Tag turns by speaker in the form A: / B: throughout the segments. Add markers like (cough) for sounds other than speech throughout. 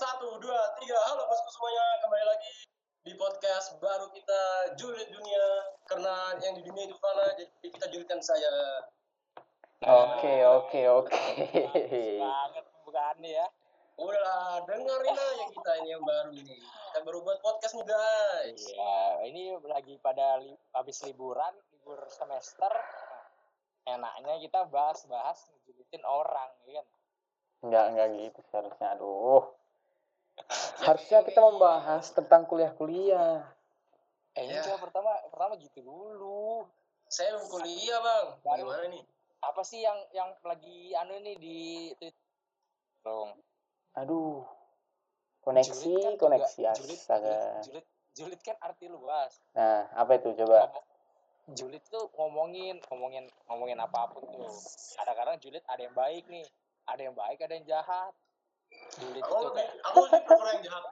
A: satu, dua, tiga. Halo bosku semuanya, kembali lagi di podcast baru kita Julid Dunia. Karena yang di dunia itu fana, jadi kita julidkan saya.
B: Oke, oke, oke.
C: banget pembukaannya ya.
A: Udahlah, dengerin aja kita ini yang baru ini. Kita baru buat podcast nih guys.
C: Iya, ini lagi pada li habis liburan, libur semester. Nah, enaknya kita bahas-bahas ngejulitin orang, ya kan?
B: Enggak, enggak gitu seharusnya. Aduh. (laughs) Harusnya kita membahas tentang kuliah-kuliah.
C: Eh, ini
A: Ya.
C: coba pertama pertama gitu dulu.
A: Saya belum kuliah bang. Bagaimana nih?
C: Apa sih yang yang lagi anu ini di Twitter? Dong.
B: Aduh. Koneksi, koneksi
C: kan Julid,
B: astaga.
C: julid, julid kan arti luas.
B: Nah, apa itu coba?
C: Ngomong- julid tuh ngomongin ngomongin ngomongin apa pun tuh kadang-kadang julid ada yang baik nih ada yang baik ada yang jahat julid
A: Aku
C: itu kayak
A: aku lebih prefer yang jahat.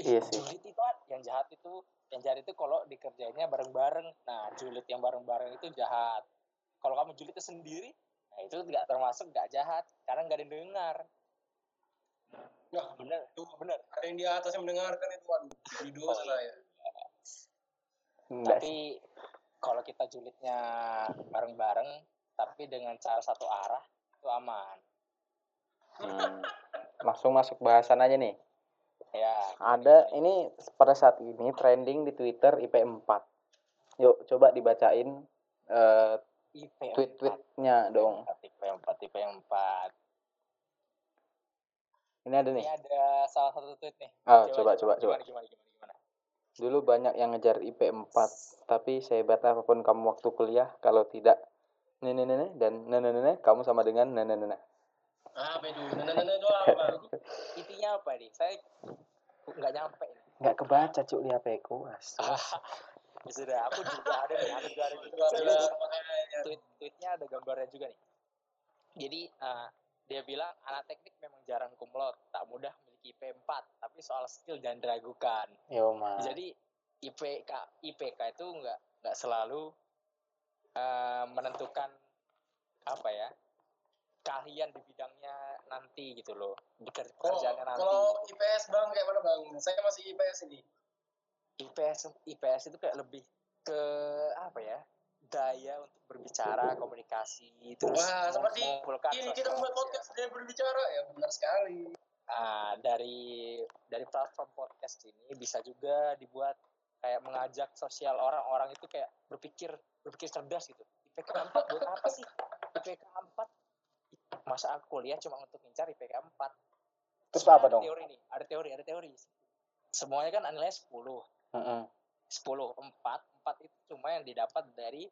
B: Iya sih.
C: julid itu kan yang jahat itu yang jahat itu kalau dikerjainnya bareng-bareng nah julid yang bareng-bareng itu jahat kalau kamu julid itu sendiri nah itu nggak termasuk nggak jahat karena nggak ada yang dengar
A: Nah,
C: bener
A: tuh
C: bener
A: ada yang di atas yang mendengarkan itu waduh. Jadi dosa saya.
B: Enggak sih.
C: tapi kalau kita julidnya bareng-bareng tapi dengan cara satu arah itu aman
B: Hmm. Langsung masuk bahasan aja nih.
C: ya
B: Ada ini pada saat ini trending di Twitter IP4. Yuk, coba dibacain
C: IP
B: tweet-tweetnya dong.
C: IP 4 IP 4
B: Ini ada
C: ini
B: nih.
C: ada salah satu tweet nih
B: Oh, coba, coba, coba.
C: gimana gimana gimana gimana
B: Dulu banyak yang ngejar IP4, tapi sehebat apa pun kamu waktu kuliah, kalau tidak nene nene dan nene nene kamu sama dengan nene nene.
A: Apa itu? Nah, nah, itu apa?
C: intinya apa nih saya nggak nyampe
B: Nggak kebaca cuk di HP ku. astaga. (laughs)
C: ya sudah aku juga ada nih aku juga ada
A: makanya.
C: tweet tweetnya ada gambarnya juga nih jadi eh, dia bilang anak teknik memang jarang kumlot tak mudah memiliki IP 4 tapi soal skill jangan diragukan
B: Yo mas.
C: jadi IPK IPK itu nggak nggak selalu eh, menentukan apa ya keahlian di bidangnya nanti gitu loh di pekerjaannya nanti
A: kalau IPS bang kayak mana bang? Saya masih IPS ini.
C: IPS IPS itu kayak lebih ke apa ya daya untuk berbicara komunikasi terus
A: Wah, seperti Ini kita membuat
C: media.
A: podcast dia berbicara ya benar sekali.
C: Nah, dari dari platform podcast ini bisa juga dibuat kayak mengajak sosial orang-orang itu kayak berpikir berpikir cerdas gitu. IPK 4 buat apa sih? IPK 4 masa aku kuliah cuma untuk ngincar IPK 4.
B: Terus
C: Sebenarnya
B: apa
C: ada
B: dong?
C: Teori nih, ada teori, ada teori. Semuanya kan nilai 10.
B: Heeh.
C: 10 4 4 itu cuma yang didapat dari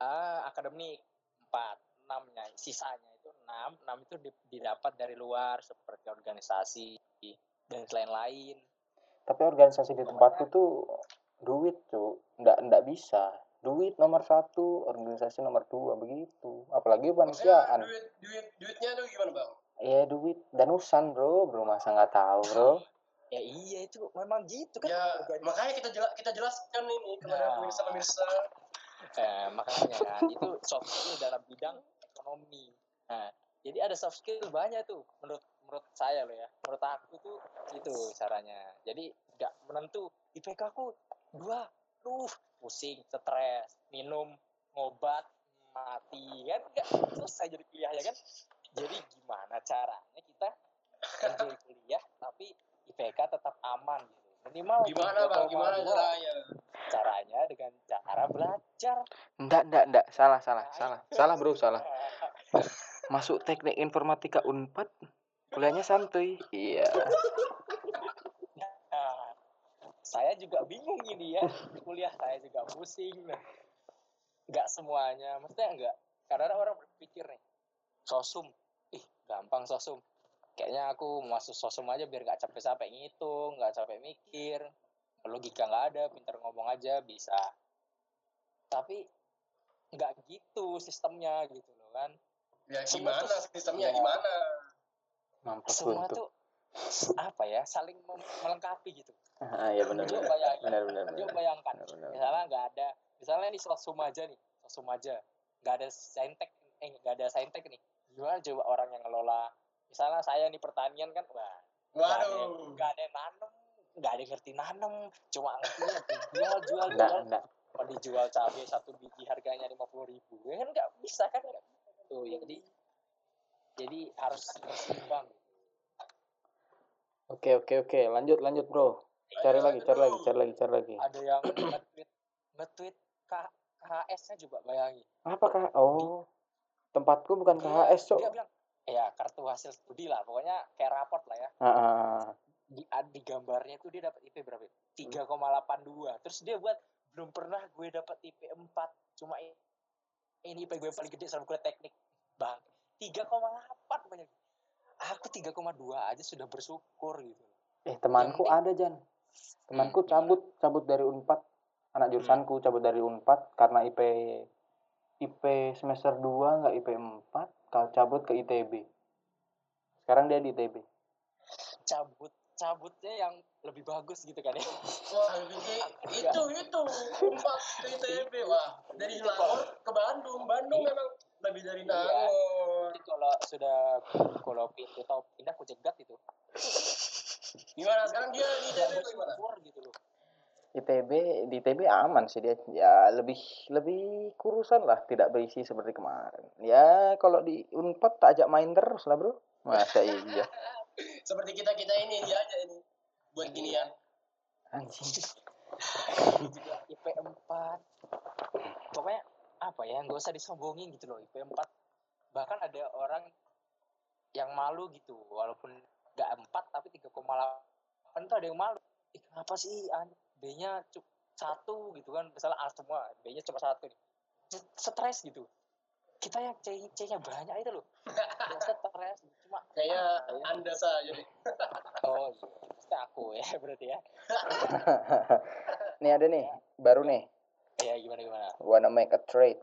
C: ah, akademik 4 6 nya sisanya itu 6 6 itu di- didapat dari luar seperti organisasi dan lain-lain
B: Tapi organisasi di tempatku tuh duit cuk. Nggak nggak bisa. Duit nomor satu, organisasi nomor dua begitu. Apalagi kemanusiaan.
A: duit duit duitnya tuh gimana bang?
B: Iya duit danusan bro, bro masa nggak tahu bro.
C: ya iya itu memang gitu kan
A: Ya makanya kita jela kita jelaskan ini kepada
C: Nah.
A: pemirsa pemirsa.
C: Eh, makanya itu soft skill dalam bidang ekonomi nah jadi ada soft skill banyak tuh menurut menurut saya loh ya menurut aku tuh itu caranya jadi nggak menentu IPK aku dua tuh pusing stres minum ngobat mati kan nggak selesai jadi kuliah ya kan jadi gimana caranya kita enjoy kuliah tapi IPK tetap aman gitu minimal
A: Gimana bang? Gimana
C: 3,2.
A: caranya?
C: caranya dengan cara belajar
B: Enggak, enggak, enggak. Salah, salah, salah. Salah bro, salah. (laughs) Masuk teknik informatika Unpad, kuliahnya santuy. Iya.
C: Nah, saya juga bingung ini ya di kuliah saya juga pusing nah. nggak semuanya maksudnya enggak karena orang berpikir nih sosum ih gampang sosum kayaknya aku masuk sosum aja biar nggak capek-capek ngitung nggak capek mikir logika nggak ada pintar ngomong aja bisa tapi nggak gitu sistemnya gitu loh kan
A: Ya
C: Semua
A: gimana
C: tuh-
A: sistemnya
C: ya.
A: gimana?
B: Mampus
C: semua
B: buntu.
C: tuh apa ya saling melengkapi gitu
B: Ah, iya benar
C: Coba
B: benar.
C: bayangin.
B: Benar benar.
C: bayangkan,
B: Benar, benar.
C: misalnya nggak ada, misalnya nih sosum aja nih, sosum aja, nggak ada saintek, eh nggak ada saintek nih, gimana coba orang yang ngelola, misalnya saya nih pertanian kan, wah Nggak ada yang-
A: Waduh.
C: nggak ada yang nanem nggak ada yang ngerti nanem cuma ngertinya jual jual jual kalau dijual cabai satu biji harganya lima puluh ribu ya kan nggak bisa kan tuh ya jadi jadi harus seimbang
B: oke oke oke lanjut lanjut bro cari lagi cari lagi cari lagi cari lagi
C: ada yang nge-tweet nge-tweet KHS-nya juga bayangin
B: apakah oh tempatku bukan KHS cok
C: dia bilang ya kartu hasil studi lah pokoknya kayak raport lah ya
B: Ah, ah, ah.
C: di di gambarnya itu dia dapat IP berapa? ya? 3,82. Terus dia buat belum pernah gue dapat IP 4. Cuma ini IP gue paling gede sama kuliah teknik. Bang, 3,8 banyak. Aku 3,2 aja sudah bersyukur gitu.
B: eh temanku
C: Yang
B: ada Jan temanku
C: Hmm.
B: cabut cabut dari unpad anak jurusanku cabut dari unpad karena IP IP semester 2 nggak IP 4 kalau cabut ke ITB sekarang dia di ITB
C: Cabut cabutnya yang lebih bagus gitu kan ya.
A: Wah, ini- itu itu empat ke ITB wah dari Nangor ke Bandung. Bandung
C: Iya.
A: memang lebih dari
C: Iya.
A: Nangor.
C: Jadi kalau sudah kalau pintu tau pindah aku cegat itu. (laughs)
A: Gimana? Sekarang dia di ITB atau gimana?
C: Gitu loh.
B: ITB di ITB aman sih dia. Ya lebih lebih kurusan lah tidak berisi seperti kemarin. Ya kalau di unpad tak ajak main terus lah bro. Masa iya? (laughs)
A: Seperti kita kita ini dia aja ini. Buat ginian.
B: anjing.
C: Juga IP 4 pokoknya apa ya nggak usah disombongin gitu loh IP 4 bahkan ada orang yang malu gitu walaupun nggak 4 tapi 3,8 tuh ada yang malu. Ih, kenapa sih an- B-nya cuma satu gitu kan misalnya A semua B-nya cuma satu nih. Stres gitu. Kita yang C C-nya banyak itu loh. Stres cuma
A: Kayak
C: ya?
A: Anda saja nih.
C: oh iya. Pasti aku ya (laughs) berarti ya. (laughs)
B: Nih ada nih baru nih.
C: Ya gimana gimana?
B: Wanna make a trade.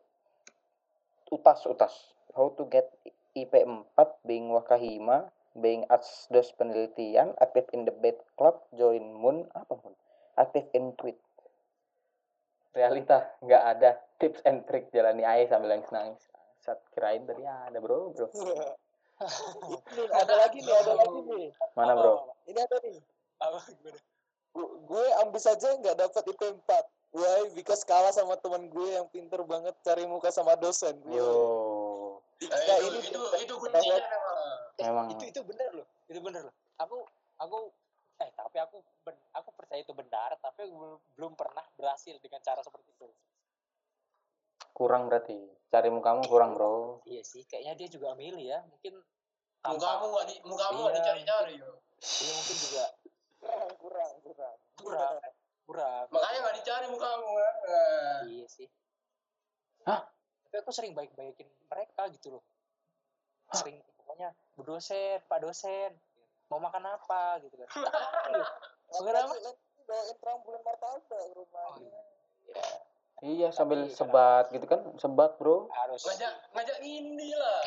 B: Utas utas how to get IP 4 being wakahima being arts dos penelitian aktif in debate club join moon apa moon aktif in tweet realita nggak ada tips and trick jalani aja sambil nangis nangis saat kirain tadi ada bro bro
D: ada lagi nih, ada lagi nih.
B: mana bro
D: Ini ada nih. Gue ambis aja nggak dapat IP 4. Why? Because kalah sama teman gue yang pinter banget cari muka sama dosen.
B: Yo
D: Nah,
A: itu, itu
D: bener-
A: itu kuncinya memang.
B: memang
C: itu itu benar loh itu benar loh aku aku eh tapi aku ben, aku percaya itu benar tapi belum pernah berhasil dengan cara seperti itu
B: kurang berarti cari mukamu kurang bro
C: iya sih kayaknya dia juga milih ya mungkin
A: Mukamu nggak di mukamu nggak
C: Iya,
A: dicari-cari. yo.
C: iya mungkin juga
D: kurang, (laughs) kurang, kurang.
C: kurang kurang
A: Makanya nggak dicari mukamu. Nah.
C: iya sih
B: Hah?
C: tapi aku sering baik-baikin mereka gitu loh. Sering pokoknya bu dosen pak dosen mau makan apa gitu kan. (laughs)
D: Nanti bawain trampolin martabak rumahnya.
C: ya,
B: iya. Sambil
C: Tapi
B: sebat gitu kan sebat bro.
C: Harus.
A: Ngajak ngajak ini lah.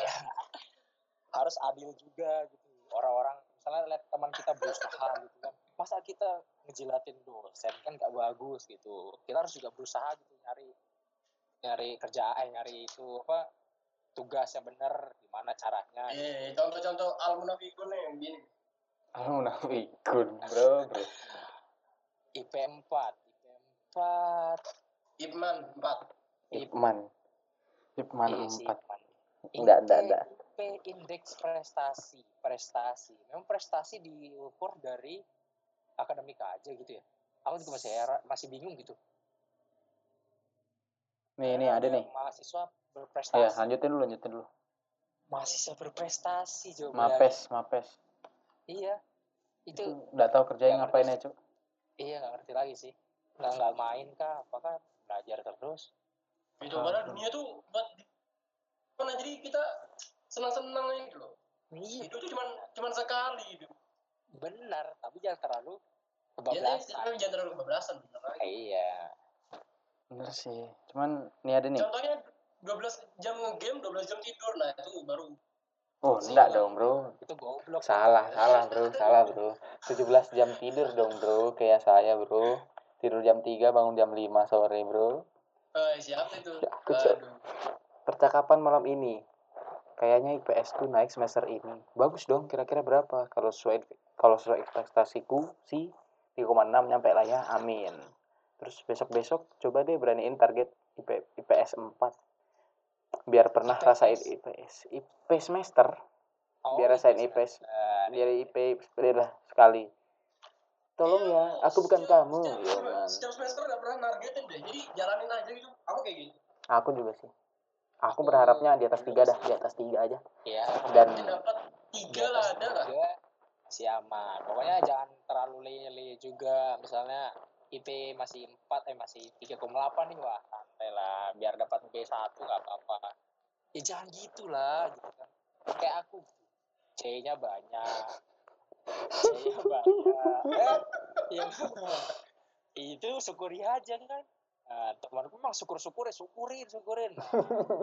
C: harus adil juga gitu. Orang-orang misalnya lihat teman kita berusaha gitu kan. Masa kita ngejilatin dosen? Kan gak bagus gitu. Kita harus juga berusaha gitu nyari nyari kerjaan nyari itu apa tugas yang benar gimana caranya?
A: Eh, contoh-contoh al munafikun nih yang gini.
B: Aku munafikun bro bro
C: IP 4 IP 4
A: Ipman 4.
B: Ipman Ipman
C: sih,
B: 4
C: Ipman.
B: Enggak, enggak,
C: IP
B: enggak.
C: IP indeks prestasi prestasi. Memang prestasi diukur dari akademika aja gitu ya? Aku juga masih era- masih bingung gitu.
B: Nih ini ada nih.
C: mahasiswa
B: ya
C: berprestasi
B: lanjutin dulu lanjutin dulu.
C: Mahasiswa berprestasi coba
B: mapes mapes.
C: Iya. Itu
B: itu nggak tahu kerjanya ngapain
C: ngerti.
B: ya cuk?
C: Iya nggak ngerti lagi sih. Nggak nggak main kah? Apakah belajar terus.
A: Itu padahal dunia tuh buat di- mana jadi kita senang-senang aja gitu loh.
C: iya.
A: Hidup tuh cuman cuman sekali gitu.
C: benar tapi jangan terlalu
A: tapi
C: kebablasan.
A: jangan terlalu kebablasan
C: iya.
B: Bener sih. Cuman nih ada nih.
A: Contohnya 12 jam nge-game, 12 jam tidur. Nah, itu baru.
B: Oh enggak dong bro.
C: Itu goblok.
B: Salah salah bro salah bro. 17 jam tidur dong bro kayak saya bro. Tidur jam 3 bangun jam 5 sore bro.
A: Eh siapa itu?
B: Ya, aku percakapan malam ini kayaknya IPS ku naik semester ini. Bagus dong kira-kira berapa? Kalau sesuai kalau sesuai ekspektasiku sih 3,6 nyampe lah ya amin. Terus besok besok coba deh beraniin target IP, IPS 4 biar pernah
C: IPS.
B: rasain IPS IP semester.
C: Oh,
B: biar rasain IPS
C: semester.
B: biar IP lah sekali. Tolong ya aku bukan
A: Setiap-
B: kamu.
A: setiap,
B: ya
A: setiap semester gak pernah nargetin deh. Jadi jalanin aja gitu. Aku kayak gitu
B: aku juga sih. Aku berharapnya di atas tiga dah di atas tiga aja.
C: Iya.
B: dan
A: dapat tiga lah ada lah.
C: masih aman. Pokoknya jangan terlalu lele juga. Misalnya IP masih 4 eh masih 3,8 nih wah santai lah biar dapat B1 nggak apa-apa. Ya jangan gitulah gitu kan. Kayak aku C-nya banyak. C-nya banyak. Eh, (laughs) ya, itu syukuri aja kan. Nah, temanku memang syukur-syukur ya syukurin, syukurin.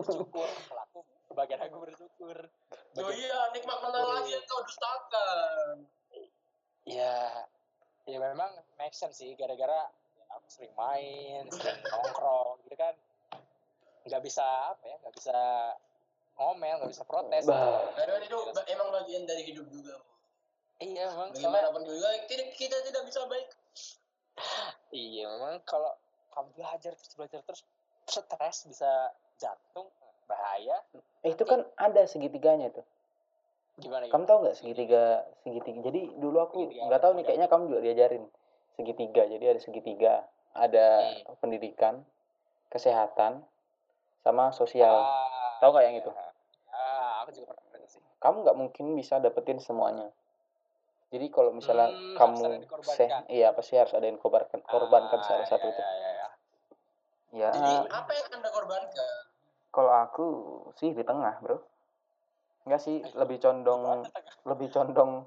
C: Bersyukur, kalau aku bagian aku bersyukur.
A: oh
C: Bagian
A: iya nikmat mana lagi yang kau dustakan
C: Ya, ya memang make sense sih gara-gara sering main, sering nongkrong gitu kan. Nggak bisa apa ya, nggak bisa ngomel, nggak bisa protes.
B: Bah.
A: karena itu ba- emang bagian dari hidup juga
C: Iya memang soalnya,
A: bagaimanapun juga tidak kita tidak bisa baik
C: iya memang kalau kamu belajar terus belajar terus stres bisa jantung bahaya.
B: eh, itu kan ada segitiganya tuh
C: Gimana
B: kamu tahu nggak segitiga segitiga jadi dulu aku
C: Segitiga
B: nggak tahu nih kayaknya kamu juga diajarin segitiga jadi ada segitiga ada
C: Hmm.
B: pendidikan kesehatan sama sosial
C: Ah,
B: Tahu nggak yang
C: iya.
B: itu?
C: Ah, aku juga pernah sih.
B: kamu nggak mungkin bisa dapetin semuanya jadi kalau misalnya
C: Hmm,
B: kamu
C: ada yang
B: se
C: dikorbankan.
B: iya pasti harus ada yang korbankan korbankan
C: Ah,
B: salah satu
C: iya,
B: itu
C: iya, iya, iya.
B: ya
A: jadi apa yang anda korbankan
B: kalau aku sih di tengah bro Enggak sih lebih condong lebih condong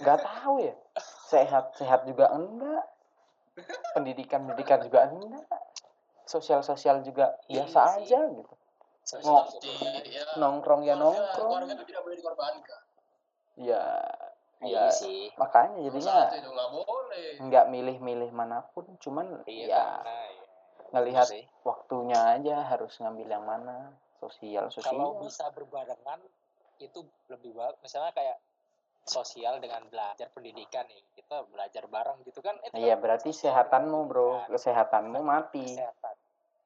B: nggak tahu ya (laughs) sehat sehat juga enggak. Pendidikan pendidikan juga enggak. Sosial sosial juga
C: Iya
B: biasa aja gitu. Ngo-
A: ya
B: nongkrong ya nongkrong.
A: keluarga itu tidak boleh dikorbankan.
B: Ya
C: Iya
B: ya
C: sih.
B: makanya jadinya
A: nggak
B: milih-milih mana pun cuman
C: Iya,
B: ya
C: ya,
B: ngelihat
C: sih.
B: waktunya aja harus ngambil yang mana. Sosial
C: Kalau
B: sosial.
C: bisa berbarengan itu lebih bagus. Misalnya kayak sosial dengan belajar pendidikan nih. Kita belajar bareng gitu kan. Itu
B: iya
C: kan
B: berarti
C: sosial
B: sehatanmu
C: dengan
B: bro kesehatanmu mati
C: Kesehatan.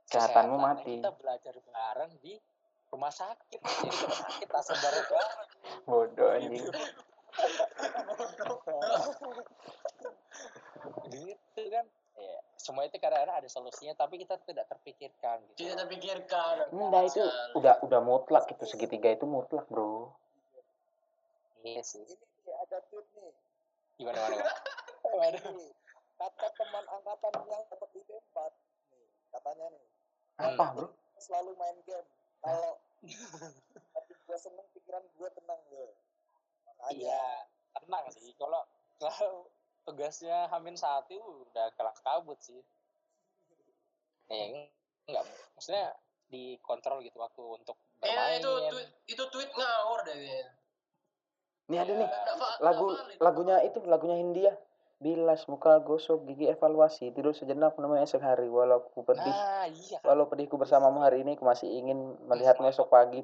B: Kesehatanmu mati.
C: Kita belajar bareng di rumah sakit. Jadi kalau sakit langsung bareng bareng.
B: bodoh anjing (laughs)
C: gitu kan. Ya, semua itu kadang-kadang ada solusinya tapi kita tidak terpikirkan gitu.
A: tidak terpikirkan
B: enggak itu udah udah mutlak itu segitiga itu mutlak bro
C: Iya sih.
D: Ini ada tweet nih.
C: Gimana mana? Waduh. (laughs)
D: Kata teman angkatan yang dapat IP 4 nih, katanya nih,
B: apa bro
D: selalu main game. Kalau (laughs) tapi gue seneng, pikiran gue tenang gue. Makanya
C: Iya, tenang sih. Kalau kalau tugasnya Hamin satu udah kelang kabut sih. (laughs) Eh, enggak. Maksudnya dikontrol gitu waktu untuk
A: ya
C: bermain.
A: itu tweet itu tweet ngawur deh.
B: Ini ada
C: Ya,
B: nih lagu lagunya itu lagunya Hindia. Bilas muka gosok gigi evaluasi tidur sejenak menemui esok hari. Walau ku pedih
C: Nah, iya.
B: walau pedihku bersamamu hari ini aku masih ingin melihatmu esok pagi.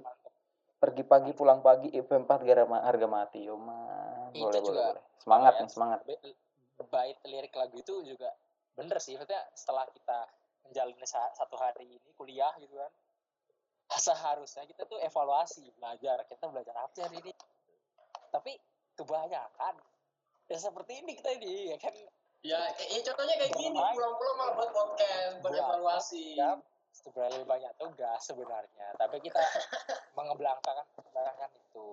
B: Pergi pagi pulang pagi IP 4 gara ma- harga mati. Yo man
C: Itu
B: boleh boleh
C: juga
B: boleh. Semangat
C: ya,
B: nih semangat.
C: Be- Bait lirik lagu itu juga bener sih. Maksudnya setelah kita menjalani sa- satu hari ini kuliah gitu kan. (laughs) Seharusnya kita tuh evaluasi, belajar. Kita belajar apa hari ini? Tapi kebanyakan ya seperti ini kita ini ya kan?
A: Ya kayak ya, contohnya kayak gini pulang-pulang malah buat podcast buat
C: Buat
A: evaluasi.
C: Ya, sebenarnya lebih banyak tugas sebenarnya tapi kita (laughs) mengebelakangkan mengebelakangkan itu.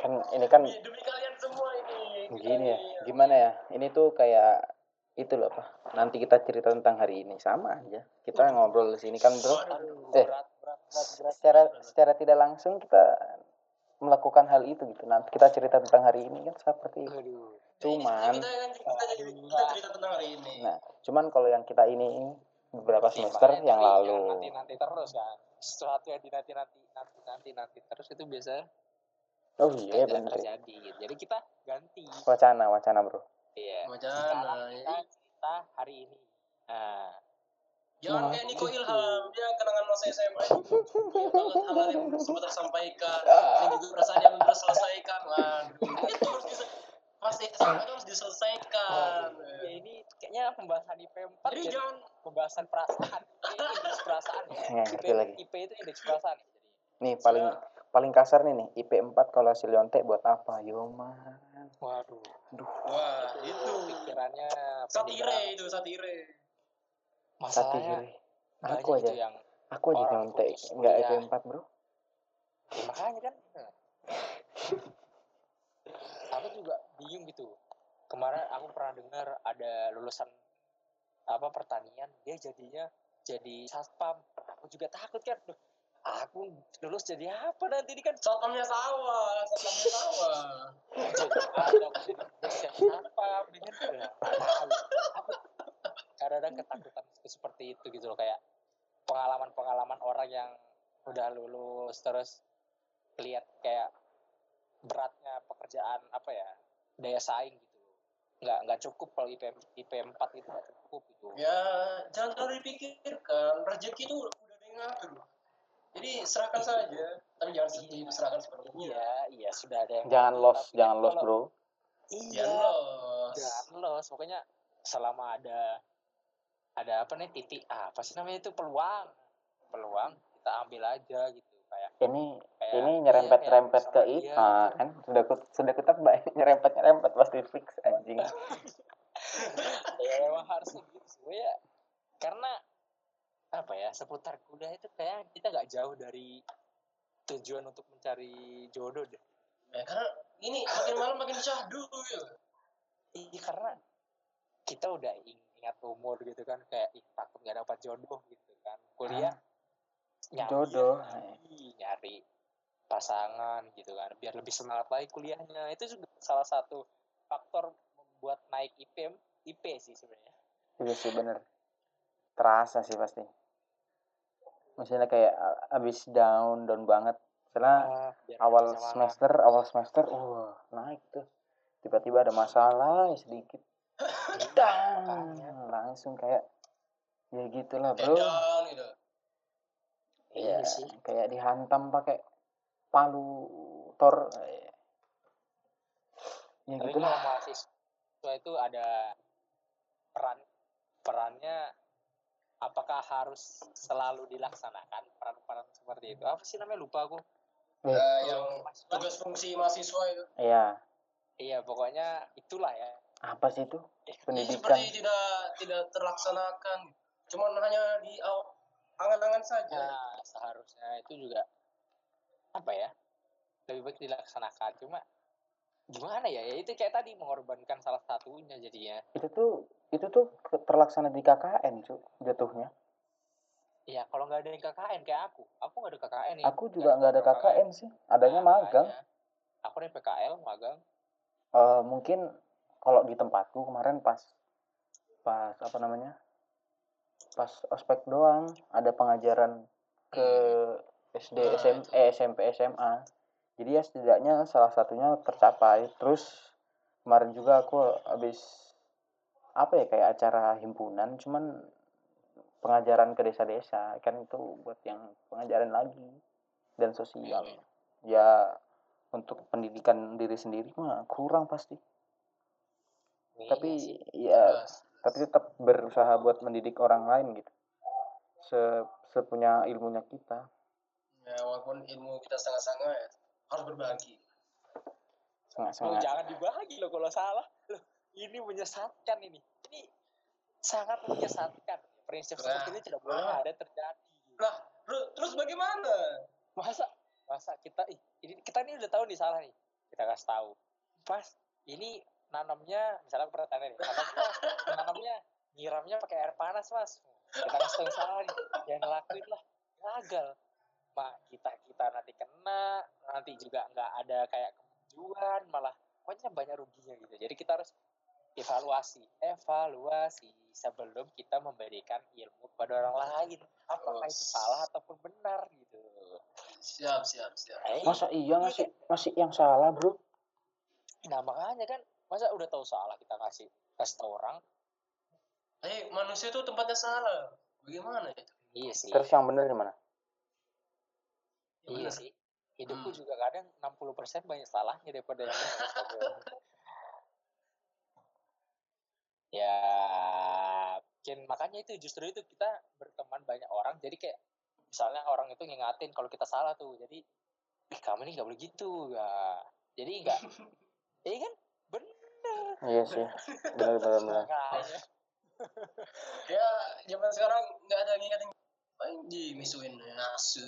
B: Kan ini kan
A: demi, demi kalian semua ini.
B: Gini ya
A: ini,
B: gimana ya? Ini tuh kayak itu loh apa nanti kita cerita tentang hari ini sama aja. Kita ngobrol di sini kan bro.
C: Aduh
B: Eh.
C: berat berat berat berat.
B: secara secara tidak langsung kita melakukan hal itu gitu. Nanti kita cerita tentang hari ini kan? Seperti itu.
C: Aduh.
B: Cuman
A: kita, kita, jadi kita cerita tentang hari ini.
B: Nah cuman kalau yang kita ini beberapa
C: Iya,
B: semester
C: makanya
B: yang lalu.
C: nanti nanti terus kan? Sesuatu yang dinanti nanti nanti nanti nanti terus itu biasa
B: oh iya bener ya.
C: terjadi. Gitu. jadi kita ganti.
B: Wacana wacana bro.
C: Iya.
A: Wacana,
C: sekarang
A: ya.
C: kita cerita hari ini. Nah
A: jangan
B: Nah,
A: kayak Niko
C: gitu.
A: Ilham dia kenangan masa SMA itu banyak banget hal yang (laughs) sempat tersampaikan dan juga perasaan yang terselesaikan waduh itu harus bisa pasti itu harus diselesaikan.
C: Ya ini kayaknya pembahasan IP 4
A: Jadi jangan
C: pembahasan perasaan. Ini (laughs) indeks perasaan ya.
B: Ya,
C: IP,
B: itu lagi.
C: IP itu indeks perasaan. Jadi
B: Nih paling
A: Nah.
B: paling kasar nih nih IP 4 kalau si Leonte buat apa? Yo man.
C: waduh,
A: wah itu
C: pikirannya
A: satire itu satire.
C: Masalahnya banyak
B: Aku aja.
C: gitu yang
B: Aku aja enggak IP
C: kuliah.
B: 4, Bro.
C: ya makanya kan. (laughs) Aku juga bingung gitu. Kemarin aku pernah dengar ada lulusan apa pertanian dia jadinya jadi satpam. Aku juga takut kan. Duh, aku lulus jadi apa nanti ini kan
A: Satpamnya sawah, satpamnya sawah.
C: jadi ada aku jadi dosen satpam dengan nggak. Aku kadang-kadang ketakutan seperti itu gitu loh kayak pengalaman-pengalaman orang yang udah lulus terus lihat kayak beratnya pekerjaan apa ya daya saing gitu nggak nggak cukup kalau IP IP 4 itu nggak cukup gitu
A: Ya jangan terlalu dipikirkan. Rezeki itu udah ada yang ngatur. Jadi serahkan saja, tapi jangan sedih serahkan sepenuhnya.
C: iya iya sudah ada yang
B: Jangan
C: ngatur, tapi
B: jangan lost,
C: kalau-
B: Bro.
C: iya
A: Jangan los.
C: jangan lost pokoknya selama ada ada apa nih titik ah, apa sih namanya itu? Peluang. Peluang kita ambil aja gitu kayak
B: Ini
C: kayak
B: ini
C: iya,
B: nyerempet-nyerempet
C: kayak
B: ke
C: sama dia
B: IPA kan? Sudah ku, sudah ketebak nyerempet-nyerempet pasti fix anjing. (laughs)
C: ya memang harus gitu sih ya. Karena apa ya seputar kuliah itu kayak kita nggak jauh dari tujuan untuk mencari jodoh deh.
A: Ya, karena ini makin malam makin syahdu gitu.
C: iya karena kita udah ing- ingat umur gitu kan kayak ih, takut nggak dapat jodoh gitu kan kuliah nyari
B: Jodoh.
C: lagi, nyari pasangan gitu kan biar lebih semangat lagi kuliahnya itu juga salah satu faktor membuat naik IP IP sih sebenarnya
B: Iya sih bener. Terasa sih pasti. Misalnya kayak abis down down banget. Karena
C: Ah,
B: awal semester awal semester wah naik tuh. Tiba-tiba ada masalah sedikit. Dang, langsung kayak ya gitulah bro.
A: Edan gitu.
C: iya
B: Ya,
C: sih
B: kayak dihantam pakai palu tor. Ya
C: tapi
B: gitulah.
C: mahasiswa itu ada peran perannya apakah harus selalu dilaksanakan peran-peran seperti itu apa sih namanya lupa aku
B: Eh,
A: Nah, yang tugas fungsi mahasiswa itu.
B: Iya.
C: iya pokoknya itulah ya
B: Apa sih itu?
A: Ini
B: Pendidikan.
A: seperti tidak tidak terlaksanakan. Cuman hanya di angan-angan saja.
C: nah seharusnya itu juga apa ya lebih baik dilaksanakan cuma gimana ya ya itu kayak tadi mengorbankan salah satunya jadinya
B: Itu tuh itu tuh terlaksana di KKN, Cuk, jatuhnya.
C: ya kalau nggak ada yang KKN kayak aku aku nggak ada KKN nih
B: Aku juga nggak ada KKN sih, adanya
C: Nah,
B: magang.
C: aku nih PKL magang
B: Eh, mungkin kalau di tempatku kemarin pas pas apa namanya pas ospek doang ada pengajaran ke SD SM, eh, SMP SMA jadi ya setidaknya salah satunya tercapai. Terus kemarin juga aku habis apa ya kayak acara himpunan cuman pengajaran ke desa-desa. Kan itu buat yang pengajaran lagi dan sosial.
C: Hmm.
B: ya untuk pendidikan diri sendiri mah kurang pasti.
C: Iya
B: tapi
C: sih.
B: ya tapi tetap berusaha buat mendidik orang lain gitu se sepunya ilmunya kita
A: Ya, walaupun ilmu kita setengah-setengah ya, harus berbagi.
B: sangat
C: Loh,
B: sangat
C: jangan dibagi loh kalau salah. Loh, ini menyesatkan ini. Ini sangat menyesatkan. Prinsip
A: Nah,
C: seperti ini tidak boleh
A: ah.
C: ada terjadi.
A: Lah, Terus, terus bagaimana?
C: Masa masa kita ih, ini kita ini udah tahu nih salah nih. Kita kasih tahu. Pas ini nanamnya misalnya aku pernah tanya nih, nanamnya nanamnya nyiramnya pakai air panas, Mas. Kita yang salah nih. Jangan ngelakuin lah. Gagal. Mak, kita kita nanti kena, nanti juga nggak ada kayak kemajuan, malah pokoknya banyak ruginya gitu. Jadi kita harus evaluasi, evaluasi sebelum kita memberikan ilmu kepada orang lain. Apakah itu salah ataupun benar gitu.
A: Siap, siap, siap.
C: Eh,
B: masa iya ngasih ngasih yang salah bro
C: Nah makanya kan masa udah tahu salah kita kasih kasih tahu orang?
A: Eh hey, manusia itu tempatnya salah. Bagaimana itu
C: iya sih.
B: Terus yang benar
A: gimana
C: iya,
A: iya
C: sih. Hidupku
A: hmm.
C: juga kadang 60% banyak salahnya daripada yang (laughs) ya mungkin makanya itu justru itu kita berteman banyak orang jadi kayak misalnya orang itu ngingatin kalau kita salah tuh jadi ih kamu ini nggak boleh gitu. Ya jadi enggak (laughs) Iya kan?
B: Iya sih. Benar benar benar. (laughs)
A: Ya zaman sekarang nggak ada yang ngingetin. Anjing misuin asu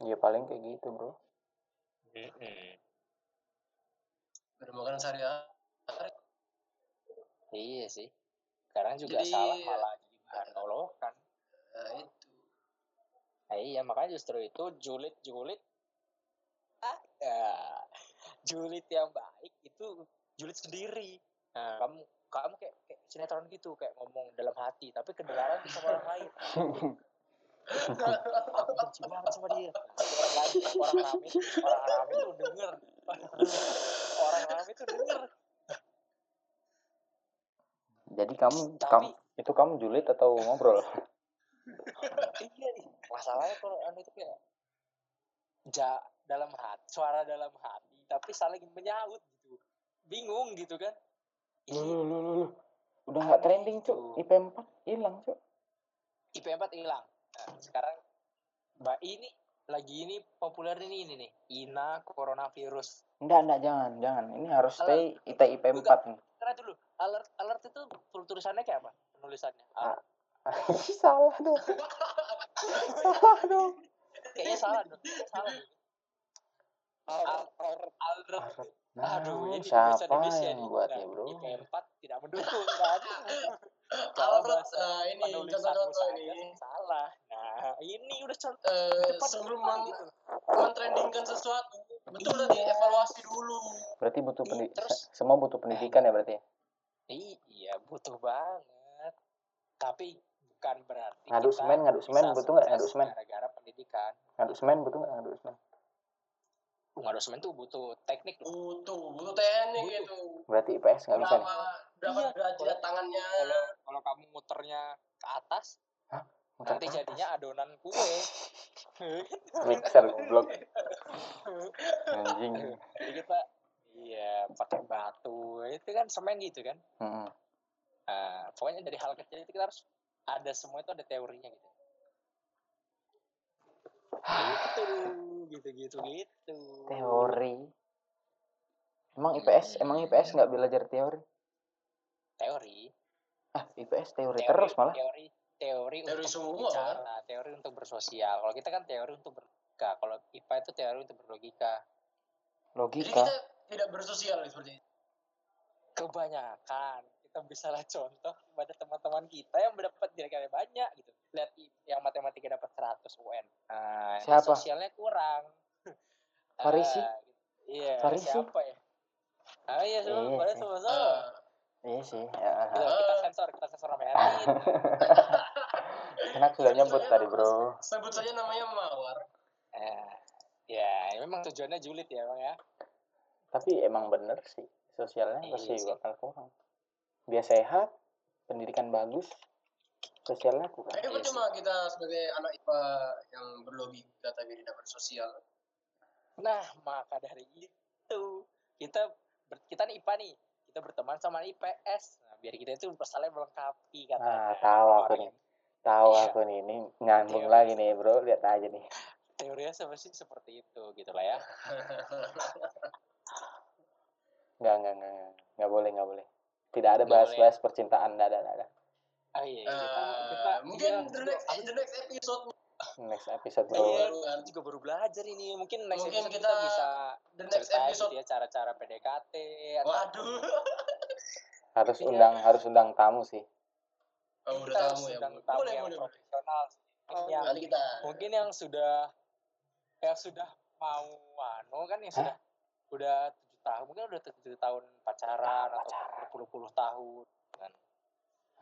B: ya paling kayak gitu bro.
A: Udah makan sehari-hari.
C: Iya sih. Sekarang juga
A: Jadi-
C: salah malah jadi bahan olokan
A: nah itu.
C: Nah, iya makanya justru itu julid julid ah ya, julid yang baik itu julid sendiri. Nah, kamu kamu kayak, kayak sinetron gitu kayak ngomong dalam hati tapi kedengaran sama orang lain. Aku benci banget sama dia. Orang lain orang rame tuh orang rame tuh denger. Orang rame tuh denger.
B: Jadi kamu
C: Tapi-
B: kamu itu kamu julid atau ngobrol?
C: Iya nih masalahnya kalau anu itu kayak ja dalam hati suara dalam hati tapi saling menyaut gitu. Bingung gitu kan.
B: Lu lu lu lu, udah nggak trending cuk. IP 4 hilang cuk.
C: IP 4 hilang. Nah, sekarang mbak ini lagi ini populer ini ini nih. Ina coronavirus.
B: Enggak enggak jangan jangan. Ini harus stay IT IP 4 nih
C: karena dulu alert alert itu tulisannya kayak apa? Penulisannya?
B: Ah. (laughs) Salah dong (laughs) salah dong
C: kayaknya salah dong Kayaknya salah dong.
D: Alert
B: nah
C: Aduh, ini
B: siapa
C: bahasa Indonesia
B: yang
C: nih.
B: buat
C: Nah,
B: ya bro
C: IP 4 tidak mendukung, ada. (laughs) Kalau
A: nah ini contoh-contoh ini
C: salah. Nah, ini udah contoh
A: Eh,
C: depan
A: sebelum men-
C: gitu.
A: mentrendingkan sesuatu betul tadi evaluasi dulu
B: berarti butuh
C: Ih,
B: pendi-
C: terus-
B: se- semua butuh pendidikan ya berarti ya
C: Iya, butuh banget. Tapi bukan berarti
B: Ngaduk
C: kita
B: semen, ngaduk semen, butuh nggak ngaduk semen?
C: Gara-gara pendidikan.
B: ngaduk semen butuh nggak ngaduk semen
C: Uh, semen tuh butuh teknik loh.
A: butuh butuh teknik
C: Butuh.
A: gitu
B: berarti IPS nggak bisa nih
A: berapa berapa
C: Iya,
A: derajat
C: kalau-
A: tangannya
C: Kalau kalau kamu muternya ke atas,
B: Muter
C: nanti
B: ke atas.
C: jadinya adonan kue.
B: mixer goblok anjing
C: Jadi kita iya pakai batu itu kan semen gitu kan.
B: Mm-mm.
C: Nah, pokoknya dari hal kecil itu kita harus ada semua itu ada teorinya gitu. Gitu gitu gitu gitu.
B: teori emang IPS emang IPS nggak belajar teori
C: Teori.
B: ah IPS teori,
C: Teori
B: terus malah
C: Teori teori,
A: Teori
C: untuk
A: semua,
C: bicara, teori untuk bersosial. Kalau kita kan teori untuk berlogika. Kalau IPA itu teori untuk berlogika.
A: jadi
B: logika
A: kita tidak bersosial ya, seperti itu
C: Kebanyakan kita bisa lah contoh pada teman-teman kita yang mendapat nilai banyak gitu. Lihat yang matematika dapat 100 UN. Nah, ini
B: Siapa?
C: sosialnya kurang. (laughs)
B: Farisi?
C: Ah, iya,
B: Farisi?
C: siapa ya? Ah iya,
B: Iya
C: semua pada
B: sih.
C: sama
A: Eh,
B: iya sih ya.
C: Kita, kita sensor, kita sensor sama Erwin. (laughs)
B: enak sudah
A: sebut
B: nyebut tadi bro
A: sebut saja namanya mawar
C: Eh, ya, memang tujuannya julid ya, Bang ya.
B: tapi emang bener sih sosialnya
C: Iya
B: pasti
C: sih.
B: bakal kurang dia sehat pendidikan bagus sosialnya kurang
A: Kayaknya
C: Iya
A: percuma kita sebagai anak IPA yang berlogika tapi tidak bersosial.
C: Nah, maka dari itu kita ber- kita nih IPA nih, kita berteman sama IPS. Nah, biar kita itu saling melengkapi kata.
B: Ah, tahu aku nih. tahu
C: Iya.
B: aku nih ini nyambung
C: Teori.
B: lagi nih bro lihat aja nih
C: Teorinya seperti seperti itu gitu lah ya.
B: nggak nggak nggak nggak. nggak boleh nggak boleh tidak ada bahas-bahas percintaan nggak ada nggak ada
C: Oh iya, kita,
A: Eh,
C: kita
A: mungkin
C: iya,
A: the next, the next episode
B: next episode
C: Iya,
B: bro
A: Iya.
C: kita juga baru belajar ini. Mungkin next
A: Mungkin
C: episode kita,
A: kita-
C: bisa
A: the next
C: ceritain
A: episode
C: gitu ya cara-cara PDKT
A: waduh
B: harus
C: Iya.
B: undang harus undang tamu sih
A: oh,
C: kita
A: udah
C: harus
A: tamu ya
C: undang
A: Bu.
C: tamu
A: boleh
C: yang
A: boleh
C: profesional.
A: oh,
C: yang
A: nanti kita
C: mungkin yang sudah yang sudah mau anu kan yang sudah udah tujuh tahun mungkin udah tujuh tahun pacaran atau berpuluh-puluh tahun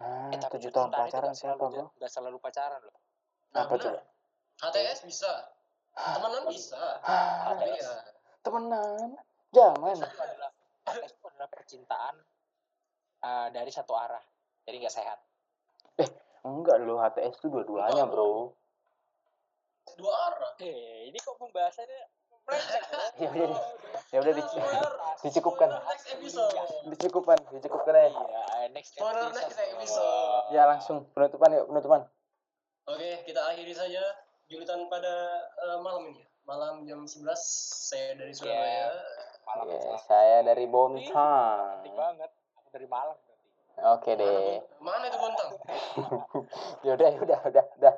B: ah
C: eh tapi
B: tujuh tahun pacaran siapa bro
C: nggak selalu pacaran loh.
A: Nah,
B: apa
A: benar. HTS bisa. Temenan bisa.
C: HTS.
A: iya
B: temenan? Jangan.
C: Itu adalah HTS itu adalah percintaan eh, dari satu arah. Jadi nggak sehat.
B: Enggak lo HTS itu dua-duanya bro.
A: Dua arah.
C: Eh ini kok pembahasannya.
B: Ya udah, ya udah dicukupkan. Dicukupkan, dicukupkan ya.
C: Iya, next episode.
A: next episode.
B: Ya langsung penutupan yuk, penutupan.
A: Oke, kita akhiri saja julitan pada eh, malam ini. Malam jam 11 saya dari Surabaya.
C: Malam
B: Ya,
C: ya.
B: saya dari
C: Cantik
B: Bontang.
C: banget. Aku dari Malang.
B: Oke deh.
A: Mana itu Bontang? (laughs)
B: Ya udah, ya udah, udah, udah.